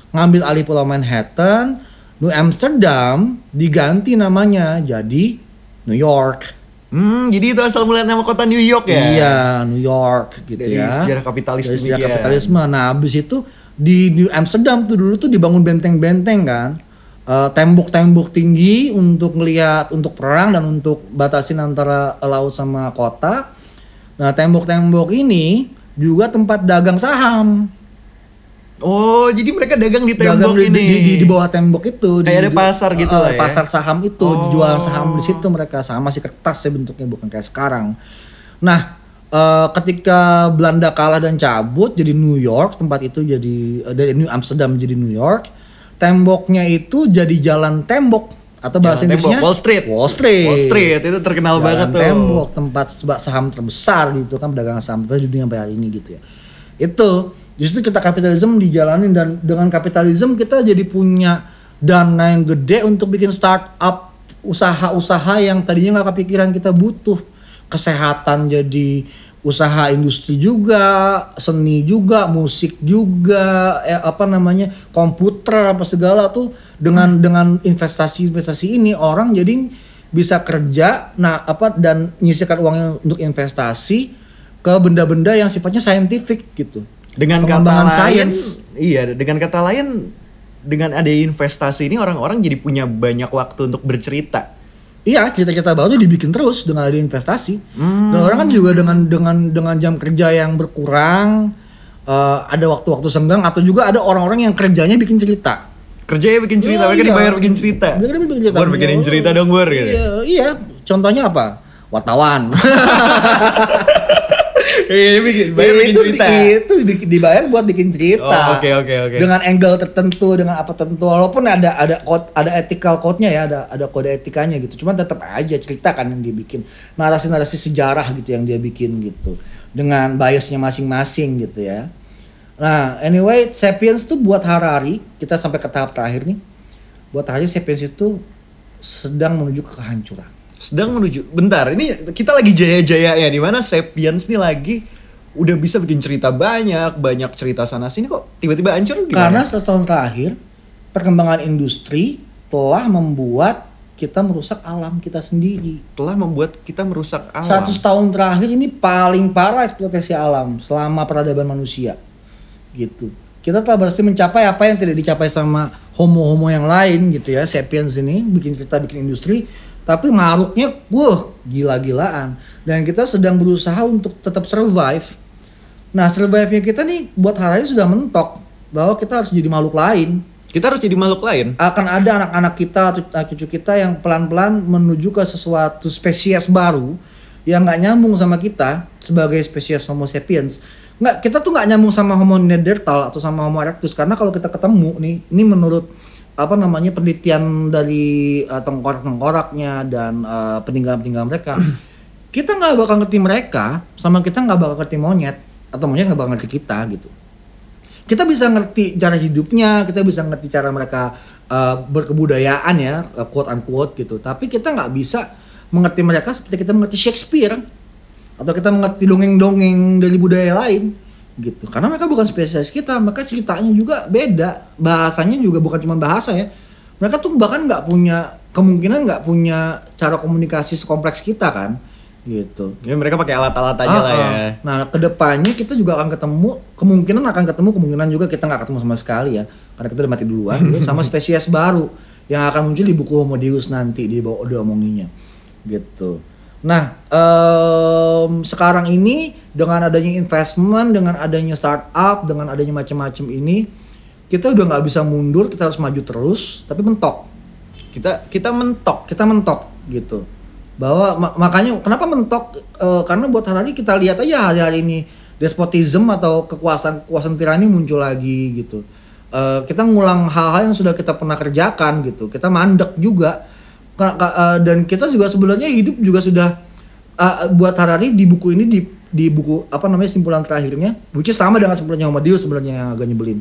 ngambil alih Pulau Manhattan. New Amsterdam diganti namanya jadi New York. Hmm, jadi itu asal mulai nama kota New York ya? Iya, New York gitu Dari ya. sejarah kapitalis Dari sejarah kapitalisme. Nah, habis itu di New Amsterdam tuh dulu tuh dibangun benteng-benteng kan. Eh, tembok-tembok tinggi untuk melihat untuk perang dan untuk batasin antara laut sama kota. Nah, tembok-tembok ini juga tempat dagang saham. Oh, jadi mereka dagang di dagang tembok di, ini. di, di, di bawah tembok itu. Kayak di, ada pasar di- gitu eh, lah ya? Pasar saham itu, Oh. jualan saham di situ mereka sama masih kertas ya bentuknya bukan kayak sekarang. Nah, eh, ketika Belanda kalah dan cabut jadi New York tempat itu jadi eh, dari New Amsterdam jadi New York, temboknya itu jadi jalan tembok atau bahasa Jalan tembok, Inggrisnya Wall Street. Wall Street. Wall Street itu terkenal Jalan banget tuh. tembok tempat saham terbesar gitu kan perdagangan saham di dunia sampai hari ini gitu ya itu justru kita kapitalisme dijalanin dan dengan kapitalisme kita jadi punya dana yang gede untuk bikin startup usaha-usaha yang tadinya nggak kepikiran kita butuh kesehatan jadi usaha industri juga seni juga musik juga eh, apa namanya komputer apa segala tuh dengan dengan investasi-investasi ini orang jadi bisa kerja nah apa dan nyisihkan uangnya untuk investasi ke benda-benda yang sifatnya saintifik gitu Dengan kata lain, sains. iya, dengan kata lain dengan ada investasi ini orang-orang jadi punya banyak waktu untuk bercerita. Iya, cerita-cerita baru dibikin terus dengan ada investasi. Hmm. Dan orang kan juga dengan dengan dengan jam kerja yang berkurang, eh, ada waktu-waktu senggang atau juga ada orang-orang yang kerjanya bikin cerita. Kerjanya bikin cerita, mereka iya. dibayar bikin cerita. Mereka bikin cerita. Bor bikinin cerita dong, Bor gitu. Iya, iya. Contohnya apa? Wartawan. <laughs> Iya, bikin, bayar bikin itu, cerita. Itu di- dibayar buat bikin cerita. Oh, oke, oke, oke. Dengan angle tertentu, dengan apa tertentu. Walaupun ada ada code, ada ethical code-nya ya, ada ada kode etikanya gitu. Cuman tetap aja cerita kan yang dia bikin. Narasi-narasi sejarah gitu yang dia bikin gitu. Dengan biasnya masing-masing gitu ya. Nah, anyway, Sapiens tuh buat Harari, kita sampai ke tahap terakhir nih. Buat Harari Sapiens itu sedang menuju ke kehancuran. Sedang menuju. Bentar, ini kita lagi jaya-jaya ya di mana Sapiens nih lagi udah bisa bikin cerita banyak, banyak cerita sana sini kok tiba-tiba hancur Karena gimana? setahun terakhir perkembangan industri telah membuat kita merusak alam kita sendiri. telah membuat kita merusak alam. 100 tahun terakhir ini paling parah eksploitasi alam selama peradaban manusia. Gitu. Kita telah berhasil mencapai apa yang tidak dicapai sama homo-homo yang lain gitu ya. Sapiens ini bikin cerita, bikin industri, tapi ngaruknya wah gila-gilaan. Dan kita sedang berusaha untuk tetap survive. Nah, survive-nya kita nih buat hari sudah mentok bahwa kita harus jadi makhluk lain Kita harus jadi makhluk lain. akan ada anak-anak kita atau anak cucu kita yang pelan-pelan menuju ke sesuatu spesies baru yang nggak nyambung sama kita sebagai spesies Homo sapiens. Nggak, kita tuh nggak nyambung sama Homo neanderthal atau sama Homo erectus karena kalau kita ketemu nih, ini menurut apa namanya penelitian dari uh, tengkorak-tengkoraknya dan uh, peninggalan-peninggalan mereka, <clears throat> kita nggak bakal ngerti mereka sama kita nggak bakal ngerti monyet atau monyet nggak bakal ngerti kita gitu. Kita bisa ngerti cara hidupnya, kita bisa ngerti cara mereka uh, berkebudayaan ya, quote unquote gitu. Tapi kita nggak bisa mengerti mereka seperti kita mengerti Shakespeare atau kita mengerti dongeng-dongeng dari budaya lain gitu. Karena mereka bukan spesialis kita, mereka ceritanya juga beda, bahasanya juga bukan cuma bahasa ya. Mereka tuh bahkan nggak punya kemungkinan nggak punya cara komunikasi sekompleks kita kan, gitu. Ya mereka pakai alat-alat aja Ah, lah ah. ya. Nah, ke depannya kita juga akan ketemu, kemungkinan akan ketemu, kemungkinan juga kita nggak ketemu sama sekali ya, karena kita udah mati duluan, gitu, <laughs> sama spesies baru yang akan muncul di buku Homo Deus nanti di bawah udah omonginya, gitu. Nah, em, sekarang ini dengan adanya investment, dengan adanya startup, dengan adanya macam-macam ini, kita udah nggak bisa mundur kita harus maju terus tapi mentok. Kita kita mentok. kita mentok gitu. Bahwa ma- makanya kenapa mentok? Eh, karena buat hari kita lihat aja hari-hari ini despotisme atau kekuasaan kekuasaan tirani muncul lagi gitu. Eh, kita ngulang hal-hal yang sudah kita pernah kerjakan gitu. Kita mandek juga dan kita juga sebenarnya hidup juga sudah eh, buat Harari di buku ini di di buku apa namanya simpulan terakhirnya which is sama dengan simpulannya Dius sebenarnya yang agak nyebelin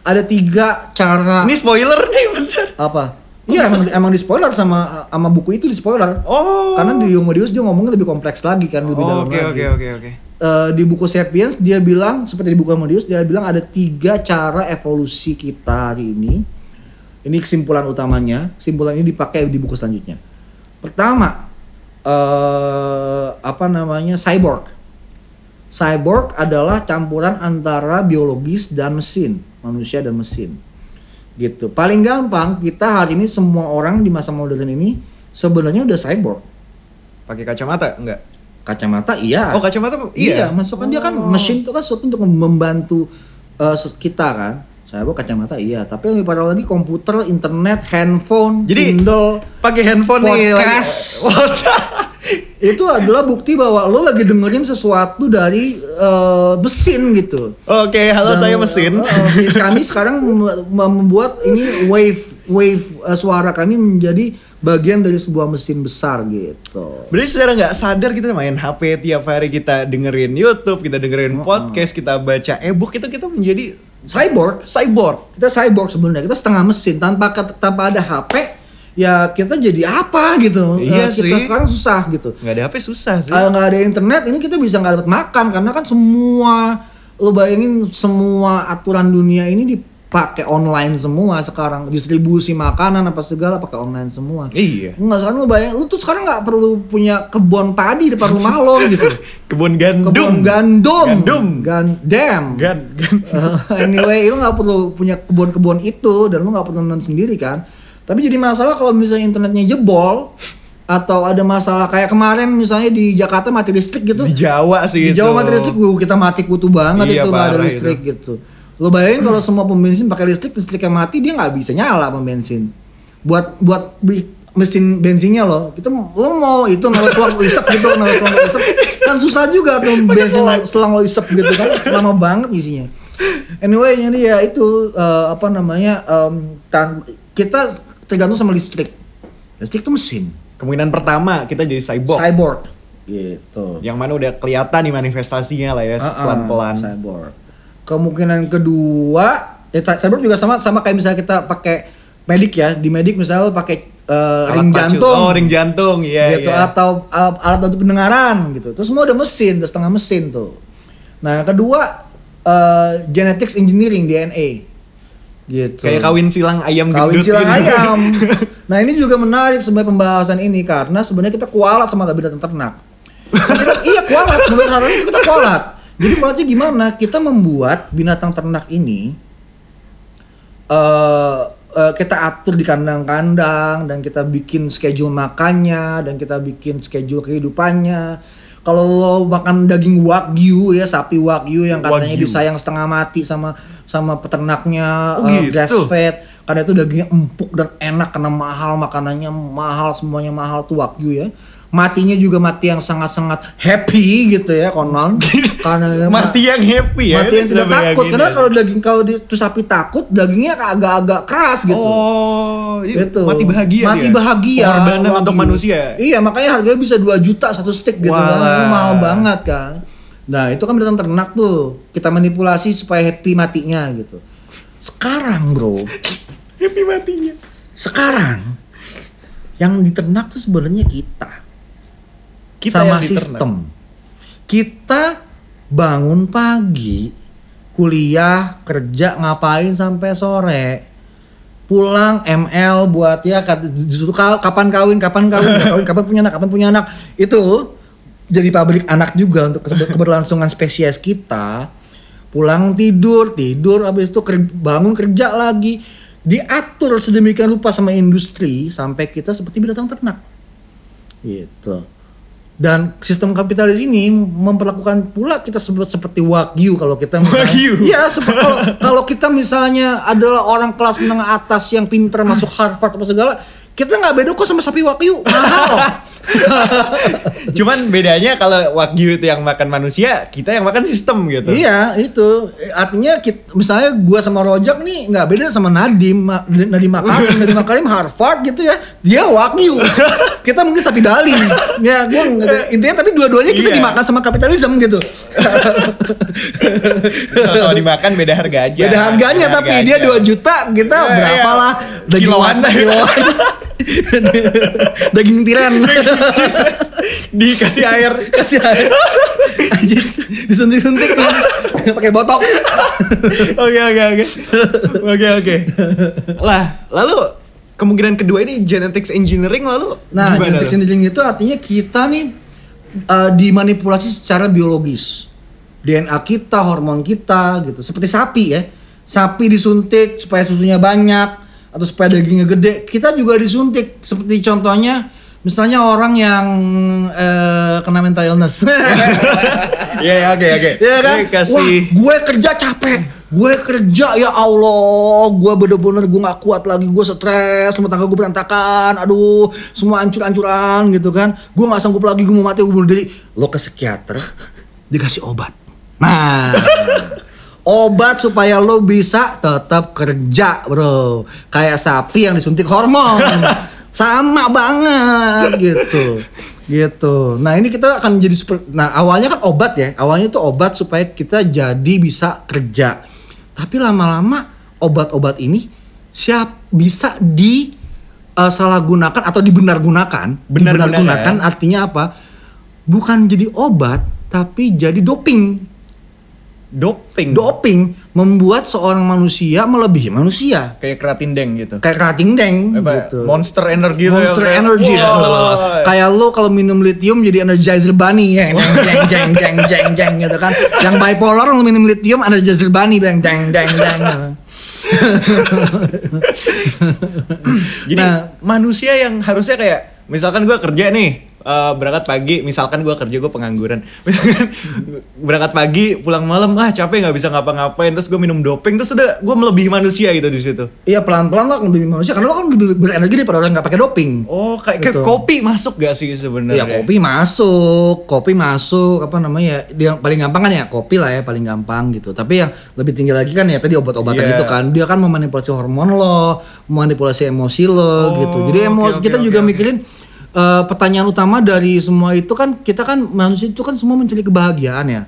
ada tiga cara Ini spoiler nih bentar. apa Iya emang, emang di spoiler sama sama buku itu di spoiler. Oh. Karena di Homo Deus dia ngomongnya lebih kompleks lagi kan, lebih dalam Oke lagi. oke oke oke. Eh, di buku Sapiens dia bilang seperti di buku Homo Deus dia bilang ada tiga cara evolusi kita hari ini. Ini kesimpulan utamanya. Kesimpulan ini dipakai di buku selanjutnya. Pertama, eh apa namanya cyborg. Cyborg adalah campuran antara biologis dan mesin, manusia dan mesin. Gitu. Paling gampang kita hari ini semua orang di masa modern ini sebenarnya udah cyborg. Pakai kacamata enggak? Kacamata iya. Oh kacamata Iya, iya. masuk kan dia kan Oh. mesin itu kan sesuatu untuk membantu eh, se- kita kan. Saya bawa kacamata iya, tapi yang lebih parah lagi komputer, internet, handphone, Jadi- Kindle Pakai handphone nih. Podcast. <laughs> Podcast. itu adalah bukti bahwa lo lagi dengerin sesuatu dari eh, mesin gitu. Oke, halo Dan, saya mesin. eh, eh, kami sekarang <laughs> mem- membuat ini wave wave eh, suara kami menjadi bagian dari sebuah mesin besar gitu. Berarti secara nggak sadar kita main HP tiap hari kita dengerin YouTube, kita dengerin podcast, kita baca e-book itu kita menjadi Cyborg cyborg. kita cyborg sebenarnya kita setengah mesin tanpa tanpa ada HP ya kita jadi apa gitu Iya Eh, kita sih. sekarang susah gitu Nggak ada HP susah sih. kalau nggak ada internet ini kita bisa nggak dapat makan karena kan semua lo bayangin semua aturan dunia ini dipakai online semua sekarang distribusi makanan apa segala pakai online semua Iya. nggak sekarang lo bayangin lu tuh sekarang nggak perlu punya kebun padi depan rumah lo gitu <laughs> Kebun gandum. kebun gandum Gandum. gandem Gan, gan. Uh, <laughs> anyway, lu nggak perlu punya kebun-kebun itu dan lu nggak perlu nanam sendiri kan. Tapi jadi masalah kalau misalnya internetnya jebol atau ada masalah kayak kemarin misalnya di Jakarta mati listrik gitu. Di Jawa sih Di itu. Jawa mati listrik, wuh, kita mati kutu banget Iya, itu nggak ada listrik gitu. Lo bayangin kalau semua pembensin pakai listrik, listriknya mati dia nggak bisa nyala pembensin. Buat buat mesin bensinnya loh, kita lo mau itu naruh selang lo isep gitu, naruh selang lo isep, kan susah juga tuh bensin selang. selang lo isep gitu kan, lama banget isinya. Anyway, jadi ya itu eh, apa namanya em, tan- kita tergantung sama listrik. Listrik itu mesin, Kemungkinan pertama kita jadi cyborg. cyborg, gitu. Yang mana udah kelihatan nih manifestasinya lah ya Ah, ah, pelan-pelan. cyborg. Kemungkinan kedua, ya cy- cyborg juga sama sama kayak misalnya kita pakai medik ya, di medik misalnya pakai Alat ring pacu. jantung. Oh, ring jantung. Iya, gitu iya. atau uh, alat bantu pendengaran gitu. Terus semua udah mesin, udah setengah mesin tuh. Nah, yang kedua uh, genetics engineering DNA. Gitu. Kayak kawin silang ayam Kawin gendut silang gitu. ayam. <laughs> Nah, ini juga menarik sebenarnya pembahasan ini karena sebenarnya kita kualat sama binatang ternak. Kan kita- iya kualat, menurut Harari itu kita kualat. Jadi kualatnya gimana? Kita membuat binatang ternak ini eh eh, kita atur di kandang-kandang dan kita bikin schedule makannya dan kita bikin schedule kehidupannya. Kalau lo makan daging wagyu ya sapi wagyu yang katanya Wagyu. disayang setengah mati sama sama peternaknya Oh, eh, gitu? grass fed karena itu dagingnya empuk dan enak karena mahal makanannya mahal semuanya mahal tuh wagyu ya matinya juga mati yang sangat-sangat happy gitu ya konon <laughs> karena Mati yang happy ya. mati yang tidak takut karena ya. kalau daging kalau di tuh sapi takut dagingnya agak-agak keras gitu Oh, iya, gitu. mati bahagia Mati dia. bahagia. Pengorbanan Wagyu. untuk manusia. Iya, makanya harganya bisa 2 juta satu stick gitu kan. Walah. Itu mahal banget kan. Nah, itu kan binatang ternak tuh. Kita manipulasi supaya happy matinya gitu. Sekarang, Bro, <laughs> Happy matinya. sekarang yang diternak tuh sebenarnya kita. Kita sama sistem. Kita bangun pagi, kuliah, kerja, ngapain sampai sore. Pulang ML buat ya ka- kapan kawin, kapan kawin, kapan kawin, kapan punya anak, kapan punya anak. Itu jadi pabrik anak juga untuk keber- keberlangsungan spesies kita. Pulang tidur, tidur habis itu ker- bangun kerja lagi. Diatur sedemikian rupa sama industri sampai kita seperti binatang ternak. Gitu. Dan sistem kapitalis ini memperlakukan pula kita sebut seperti wagyu kalau kita misalnya, Wagyu? Iya, seperti kalau, kalau kita misalnya adalah orang kelas menengah atas yang pinter masuk Harvard apa segala, kita nggak beda kok sama sapi wagyu, mahal. <laughs> <laughs> Cuman bedanya kalau wagyu itu yang makan manusia, kita yang makan sistem gitu. Iya itu. Artinya kita, misalnya gua sama Rojak nih nggak beda sama Nadim Nadim Makarim. <laughs> Nadim Makarim Harvard gitu ya. Dia wagyu. <laughs> Kita mungkin sapi dali ya gua intinya tapi dua-duanya kita Iya. dimakan sama kapitalisme gitu. Sama-sama dimakan beda harga aja. beda harganya Beda tapi harga dia aja. 2 juta kita Iya, berapa iya. lah? Daging kiloan. kiloan. Daging tiran <laughs> dikasih air. kasih air Anjir, disuntik-suntik pakai botox Oke oke oke. Oke oke. Lah, lalu kemungkinan kedua ini genetics engineering lalu Nah, gimana genetic tuh? engineering itu artinya kita nih uh, dimanipulasi secara biologis. DNA kita, hormon kita gitu. Seperti sapi ya. Sapi disuntik supaya susunya banyak atau supaya dagingnya gede. Kita juga disuntik. Seperti contohnya misalnya orang yang eh, kena mental illness. <laughs> Iya ya, oke oke. Iya kan? Ini kasih Wah, gue kerja capek. Gue kerja ya Allah, gue bener-bener gue gak kuat lagi, gue stres, rumah tangga gue berantakan, aduh, semua hancur-hancuran gitu kan. Gue gak sanggup lagi, gue mau mati, gue bunuh diri. Lo ke psikiater, dikasih obat. Nah, obat supaya lo bisa tetap kerja bro. Kayak sapi yang disuntik hormon. Sama banget gitu gitu. Nah ini kita akan jadi super. Nah awalnya kan obat ya. Awalnya itu obat supaya kita jadi bisa kerja. Tapi lama-lama obat-obat ini siap bisa di eh, salah gunakan atau dibenar gunakan. Benar dibenar gunakan. gunakan artinya apa? Bukan jadi obat tapi jadi doping. doping. Doping membuat seorang manusia melebihi manusia. Kayak keratin deng gitu. Kayak kerating deng Apa, gitu. Monster energy tuh Monster kayak, energy wah. ya. Kayak lo kalau minum lithium jadi energizer bunny ya. Jeng jeng jeng jeng jeng jeng gitu kan. Yang bipolar lo minum lithium energizer bunny jeng jeng jeng jeng. Jadi Nah. manusia yang harusnya kayak misalkan gua kerja nih eh, berangkat pagi, misalkan gua kerja gue pengangguran, <laughs> misalkan berangkat pagi pulang malam ah capek nggak bisa ngapa-ngapain terus gue minum doping terus udah gue melebihi manusia gitu di situ. Iya pelan-pelan lo akan lebih manusia karena lo kan lebih berenergi daripada orang nggak pakai doping. Oh kayak, kayak Gitu. kopi masuk gak sih sebenarnya? Iya kopi masuk, kopi masuk apa namanya? Yang paling gampang kan ya kopi lah ya paling gampang gitu. Tapi yang lebih tinggi lagi kan ya tadi obat-obatan Iya. itu kan dia kan memanipulasi hormon lo, memanipulasi emosi lo Oh, gitu. Jadi emosi oke, kita oke, juga oke. mikirin eh, pertanyaan utama dari semua itu kan kita kan manusia itu kan semua mencari kebahagiaan ya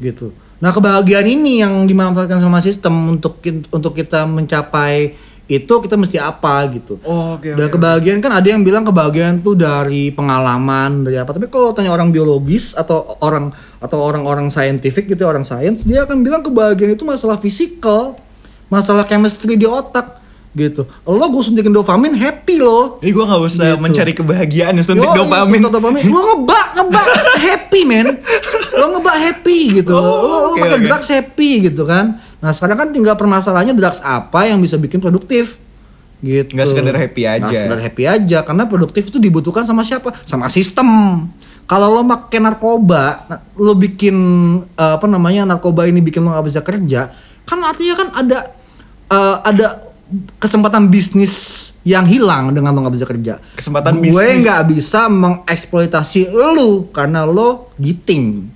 gitu. Nah kebahagiaan ini yang dimanfaatkan sama sistem untuk untuk kita mencapai itu kita mesti apa gitu. Oh, oke, Dan oke, kebahagiaan kan ada yang bilang kebahagiaan tuh dari pengalaman dari apa. Tapi kalau tanya orang biologis atau orang atau orang-orang saintifik gitu orang sains dia akan bilang kebahagiaan itu masalah fisikal, masalah chemistry di otak gitu. Lo gue suntikin dopamin happy lo. Jadi gue nggak usah Gitu. mencari kebahagiaan ya suntik Yoi, dopamin. suntik dopamin. Lo ngebak, ngebak <laughs> happy men. Lo ngebak happy gitu. Oh, lo lo oke, pakai oke. drugs happy gitu kan. Nah sekarang kan tinggal permasalahannya drugs apa yang bisa bikin produktif gitu. Nggak sekedar happy aja. Nggak sekedar happy aja karena produktif itu dibutuhkan sama siapa? Sama sistem. Kalau lo pakai narkoba, lo bikin eh, apa namanya narkoba ini bikin lo nggak bisa kerja, kan artinya kan ada eh, ada kesempatan bisnis yang hilang dengan lo nggak bisa kerja. Kesempatan Gue bisnis. nggak bisa mengeksploitasi lo karena lo giting.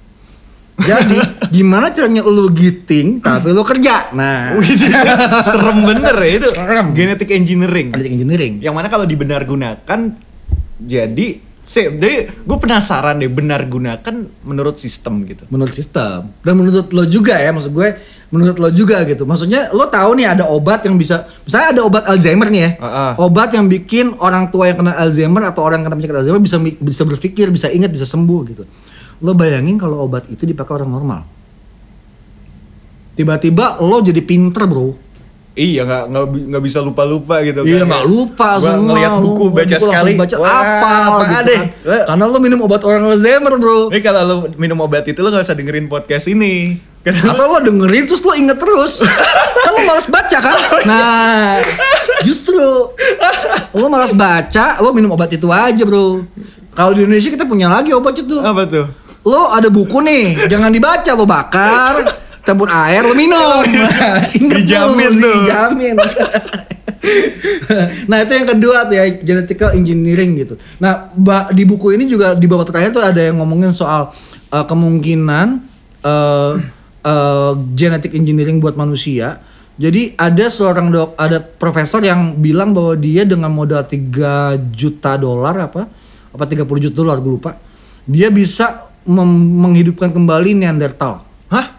Jadi <laughs> gimana caranya lo giting tapi lo kerja? Nah, <laughs> serem bener ya itu. Serem. Genetic engineering. ada engineering. Yang mana kalau dibenar gunakan jadi sih, jadi gue penasaran deh benar gunakan menurut sistem gitu. menurut sistem dan menurut lo juga ya maksud gue menurut lo juga gitu maksudnya lo tahu nih ada obat yang bisa misalnya ada obat Alzheimer nih ya Ah, ah. obat yang bikin orang tua yang kena Alzheimer atau orang yang kena penyakit Alzheimer bisa bisa berpikir bisa ingat bisa sembuh gitu lo bayangin kalau obat itu dipakai orang normal tiba-tiba lo jadi pinter bro Iya nggak nggak bi- nggak bisa lupa lupa gitu. Iya kan. nggak lupa Gua semua. ngeliat buku baca langsung sekali. Baca wah, apa? apa gitu deh. kan. Karena lo minum obat orang Alzheimer bro. Ini kalau lo minum obat itu lo nggak usah dengerin podcast ini. Karena Atau lo dengerin terus lo inget terus Kan lo malas baca kan Nah Justru Lo malas baca Lo minum obat itu aja bro Kalau di Indonesia kita punya lagi obat itu. Apa tuh? Lo ada buku nih, jangan dibaca lo bakar, campur air lo minum. <laughs> Nah, inget Dijamin dulu, tuh. Dijamin. nah itu yang kedua tuh ya genetical engineering gitu. Nah di buku ini juga di bawah terakhir tuh ada yang ngomongin soal uh, kemungkinan uh, uh, genetic engineering buat manusia. Jadi ada seorang dok, ada profesor yang bilang bahwa dia dengan modal 3 juta dolar apa apa 30 juta dolar gue lupa. Dia bisa menghidupkan kembali Neanderthal. Hah?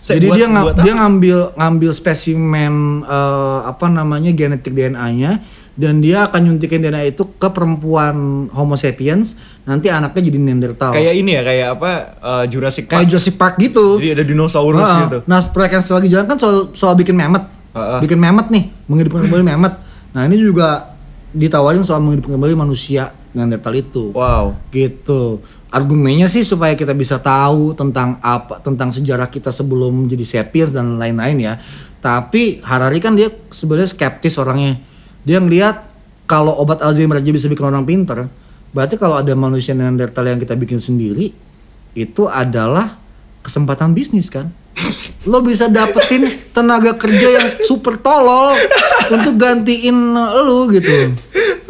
Saya Jadi buat- dia buat dia ngambil ngambil spesimen eh, apa namanya genetik DNA-nya dan dia akan nyuntikin DNA itu ke perempuan Homo sapiens, nanti anaknya jadi Neanderthal. kayak ini ya, kayak apa? eh, Jurassic Park. Kayak Jurassic Park gitu. Jadi ada dinosaurus Ah, gitu. Nah, proyek yang lagi jalan kan soal soal bikin memet. Ah, ah. Bikin memet nih, menghidupkan kembali memet. Nah, ini juga ditawarin soal menghidupkan kembali manusia Neanderthal itu. Wow. Gitu. Argumennya sih supaya kita bisa tahu tentang apa tentang sejarah kita sebelum jadi sapiens dan lain-lain ya. Tapi Harari kan dia sebenarnya skeptis orangnya. Dia ngelihat kalau obat Alzheimer aja bisa bikin orang pinter, berarti kalau ada manusia Neanderthal yang kita bikin sendiri, itu adalah kesempatan bisnis kan. Lo bisa dapetin tenaga kerja yang super tolol untuk gantiin lu gitu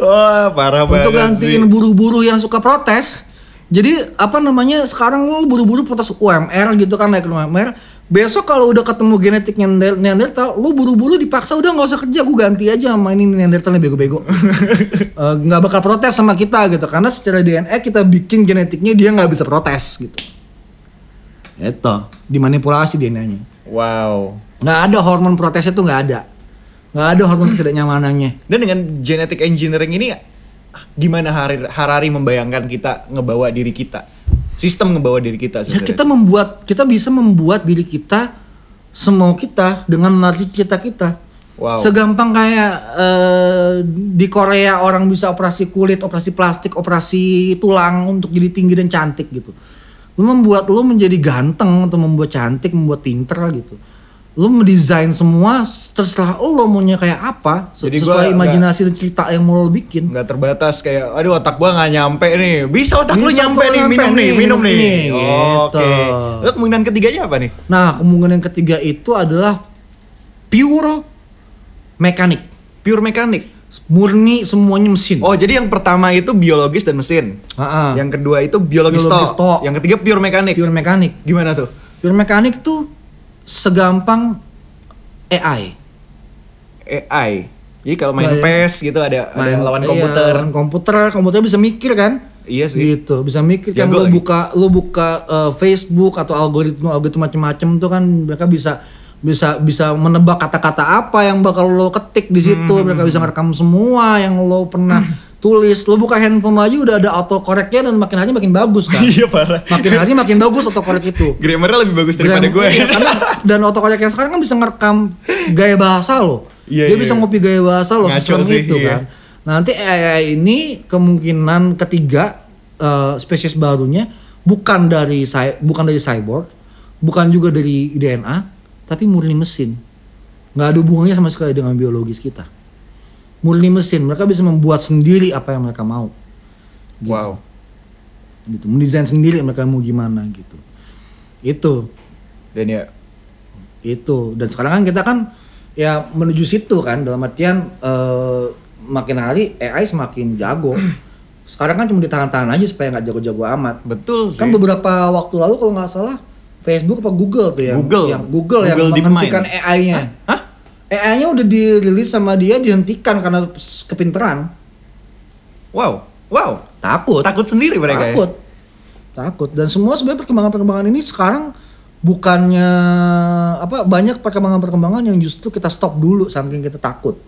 Wah, parah banget untuk gantiin sih. buruh-buruh yang suka protes. Jadi apa namanya sekarang lu buru-buru protes UMR gitu kan naik UMR. Besok kalau udah ketemu genetik Neander- Neanderthal, lu buru-buru dipaksa udah nggak usah kerja, gue ganti aja sama ini Neanderthal yang bego-bego. <laughs> Eh, Nggak bakal protes sama kita gitu, karena secara DNA kita bikin genetiknya dia nggak bisa protes gitu. Itu dimanipulasi DNA-nya. Wow. Nggak ada hormon protesnya tuh nggak ada, nggak ada hormon ketidaknyamanannya. Dan dengan genetic engineering ini gimana Harari membayangkan kita ngebawa diri kita? Sistem ngebawa diri kita Ya sebenarnya. kita membuat kita bisa membuat diri kita semau kita dengan narasi kita kita. Wow. Segampang kayak eh, di Korea orang bisa operasi kulit, operasi plastik, operasi tulang untuk jadi tinggi dan cantik gitu. Lu membuat lu menjadi ganteng atau membuat cantik, membuat pinter gitu. Lu mendesain semua terserah lu maunya kayak apa Jadi sesuai gua imajinasi dan cerita yang mau lu bikin. nggak terbatas kayak aduh otak gua nggak nyampe nih bisa otak lu Bisa nyampe otak nih nyampe minum nih nih, minum minum nih ini, oke gitu. Lalu kemungkinan ketiganya apa nih Nah, kemungkinan yang ketiga itu adalah pure mekanik. pure mekanik Murni semuanya mesin. oh jadi yang pertama itu biologis dan mesin ah. yang kedua itu biologis, Biologis toh. yang ketiga pure mekanik pure mekanik. gimana tuh Pure mekanik tuh segampang AI. AI jadi kalau main Nah, ya. PES gitu ada ada Main- lawan iya, komputer lawan komputer, komputer bisa mikir kan? iya sih Gitu, bisa mikir kan Jago lu lagi. buka lu buka eh, Facebook atau algoritma algoritma macam-macam tuh kan mereka bisa bisa bisa menebak kata-kata apa yang bakal lo ketik di situ, Hmm. mereka bisa ngerekam semua yang lo pernah <clears throat> tulis. Lo buka handphone lo aja udah ada autocorrectnya dan makin hari makin bagus kan. iya parah makin hari makin bagus autocorrect itu. grammarnya lebih bagus daripada Gram- gue iya, karena dan autocorrect yang sekarang kan bisa ngerekam gaya bahasa lo. Iya, Dia iya. bisa ngopi gaya bahasa lo sih, itu iya. kan. Nanti AI ini kemungkinan ketiga eh, spesies barunya bukan dari bukan dari cyborg, bukan juga dari DNA, tapi murni mesin. Nggak ada hubungannya sama sekali dengan biologis kita. Murni mesin, mereka bisa membuat sendiri apa yang mereka mau. Gitu. Wow. Gitu. Mendesain sendiri mereka mau gimana gitu. Itu. Dan ya? Itu. Dan sekarang kan kita kan ya menuju situ kan. Dalam artian eh, makin hari AI semakin jago. <clears throat> Sekarang kan cuma ditahan-tahan aja supaya nggak jago-jago amat. Betul sih. kan beberapa waktu lalu kalau nggak salah Facebook apa Google tuh yang Google. yang Google, yang Google menghentikan DeepMind. AI-nya Hah? AI-nya udah dirilis sama dia dihentikan karena kepinteran. Wow wow. Takut. Takut sendiri mereka ya? takut. Takut. Dan semua sebenarnya perkembangan-perkembangan ini sekarang bukannya apa banyak perkembangan-perkembangan yang justru kita stop dulu saking kita takut.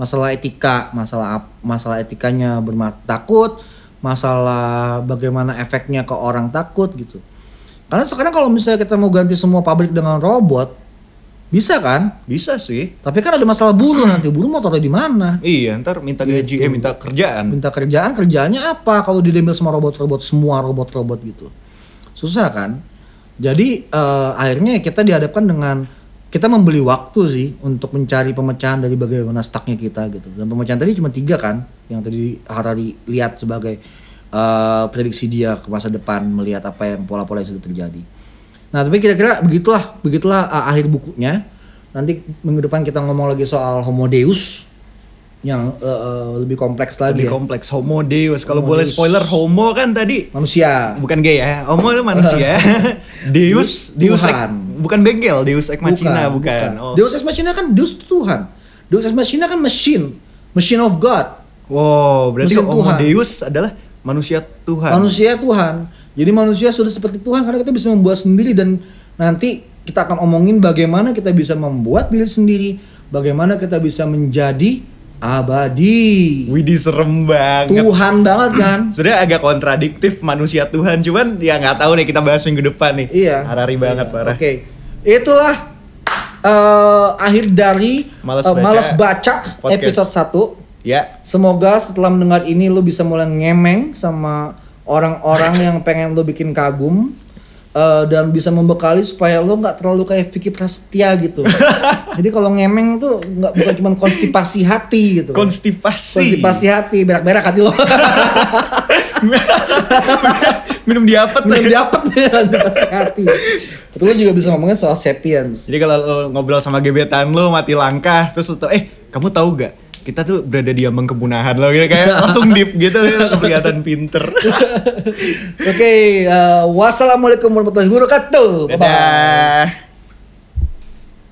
Masalah etika masalah masalah etikanya berma takut masalah bagaimana efeknya ke orang takut gitu. Karena sekarang kalau misalnya kita mau ganti semua pabrik dengan robot bisa kan? Bisa sih. Tapi kan ada masalah buruh nanti. Buruh mau taruh di mana? Iya, ntar minta gaji, Gitu. eh minta kerjaan. minta kerjaan kerjaannya apa? Kalau diambil sama robot-robot semua robot-robot gitu. Susah kan? Jadi eh, akhirnya kita dihadapkan dengan kita membeli waktu sih untuk mencari pemecahan dari bagaimana stucknya kita gitu. Dan pemecahan tadi cuma tiga kan? Yang tadi Harari lihat sebagai eh, prediksi dia ke masa depan melihat apa yang pola-pola yang sudah terjadi. Nah, tapi kira-kira begitulah, begitulah uh, akhir bukunya. Nanti minggu depan kita ngomong lagi soal Homo Deus yang uh, uh, lebih kompleks lagi Lebih ya. kompleks Homo Deus. Kalau boleh Deus. spoiler Homo kan tadi Manusia. bukan gay ya. Homo itu manusia. <laughs> <laughs> Deus, Deus Tuhan. bukan bengkel, Deus ex machina bukan. Oh. Deus ex machina kan Deus Tuhan. Deus ex machina kan machine, machine of God. Wow, berarti Mesin Homo Tuhan. Deus adalah manusia Tuhan. Manusia Tuhan. Jadi manusia sudah seperti Tuhan karena kita bisa membuat sendiri dan nanti kita akan omongin bagaimana kita bisa membuat diri sendiri, bagaimana kita bisa menjadi abadi. Widih serem banget. Tuhan banget kan? <clears throat> Sudah agak kontradiktif manusia Tuhan, cuman ya nggak tahu nih kita bahas minggu depan nih. Iya. Harari banget Iya. parah. Oke. Itulah eh, akhir dari Males eh, Baca Males Baca podcast. episode 1. Ya, Semoga setelah mendengar ini lu bisa mulai ngemeng sama orang-orang <laughs> yang pengen lu bikin kagum eh, dan bisa membekali supaya lu nggak terlalu kayak Vicky Prasetya gitu. <laughs> Jadi kalau ngemeng tuh nggak bukan cuma konstipasi hati gitu. konstipasi. konstipasi hati, berak-berak hati lo. <laughs> Minum diapet Belum dapet ya konstipasi hati. Tapi lu juga bisa ngomongin soal sapiens. Jadi kalau lo ngobrol sama gebetan lo mati langkah, terus lo tau, eh kamu tahu gak? Kita tuh berada di ambang kepunahan lo gitu kayak langsung deep gitu lo kelihatan pinter. <laughs> Oke, eh, wassalamualaikum warahmatullahi wabarakatuh. Dadah.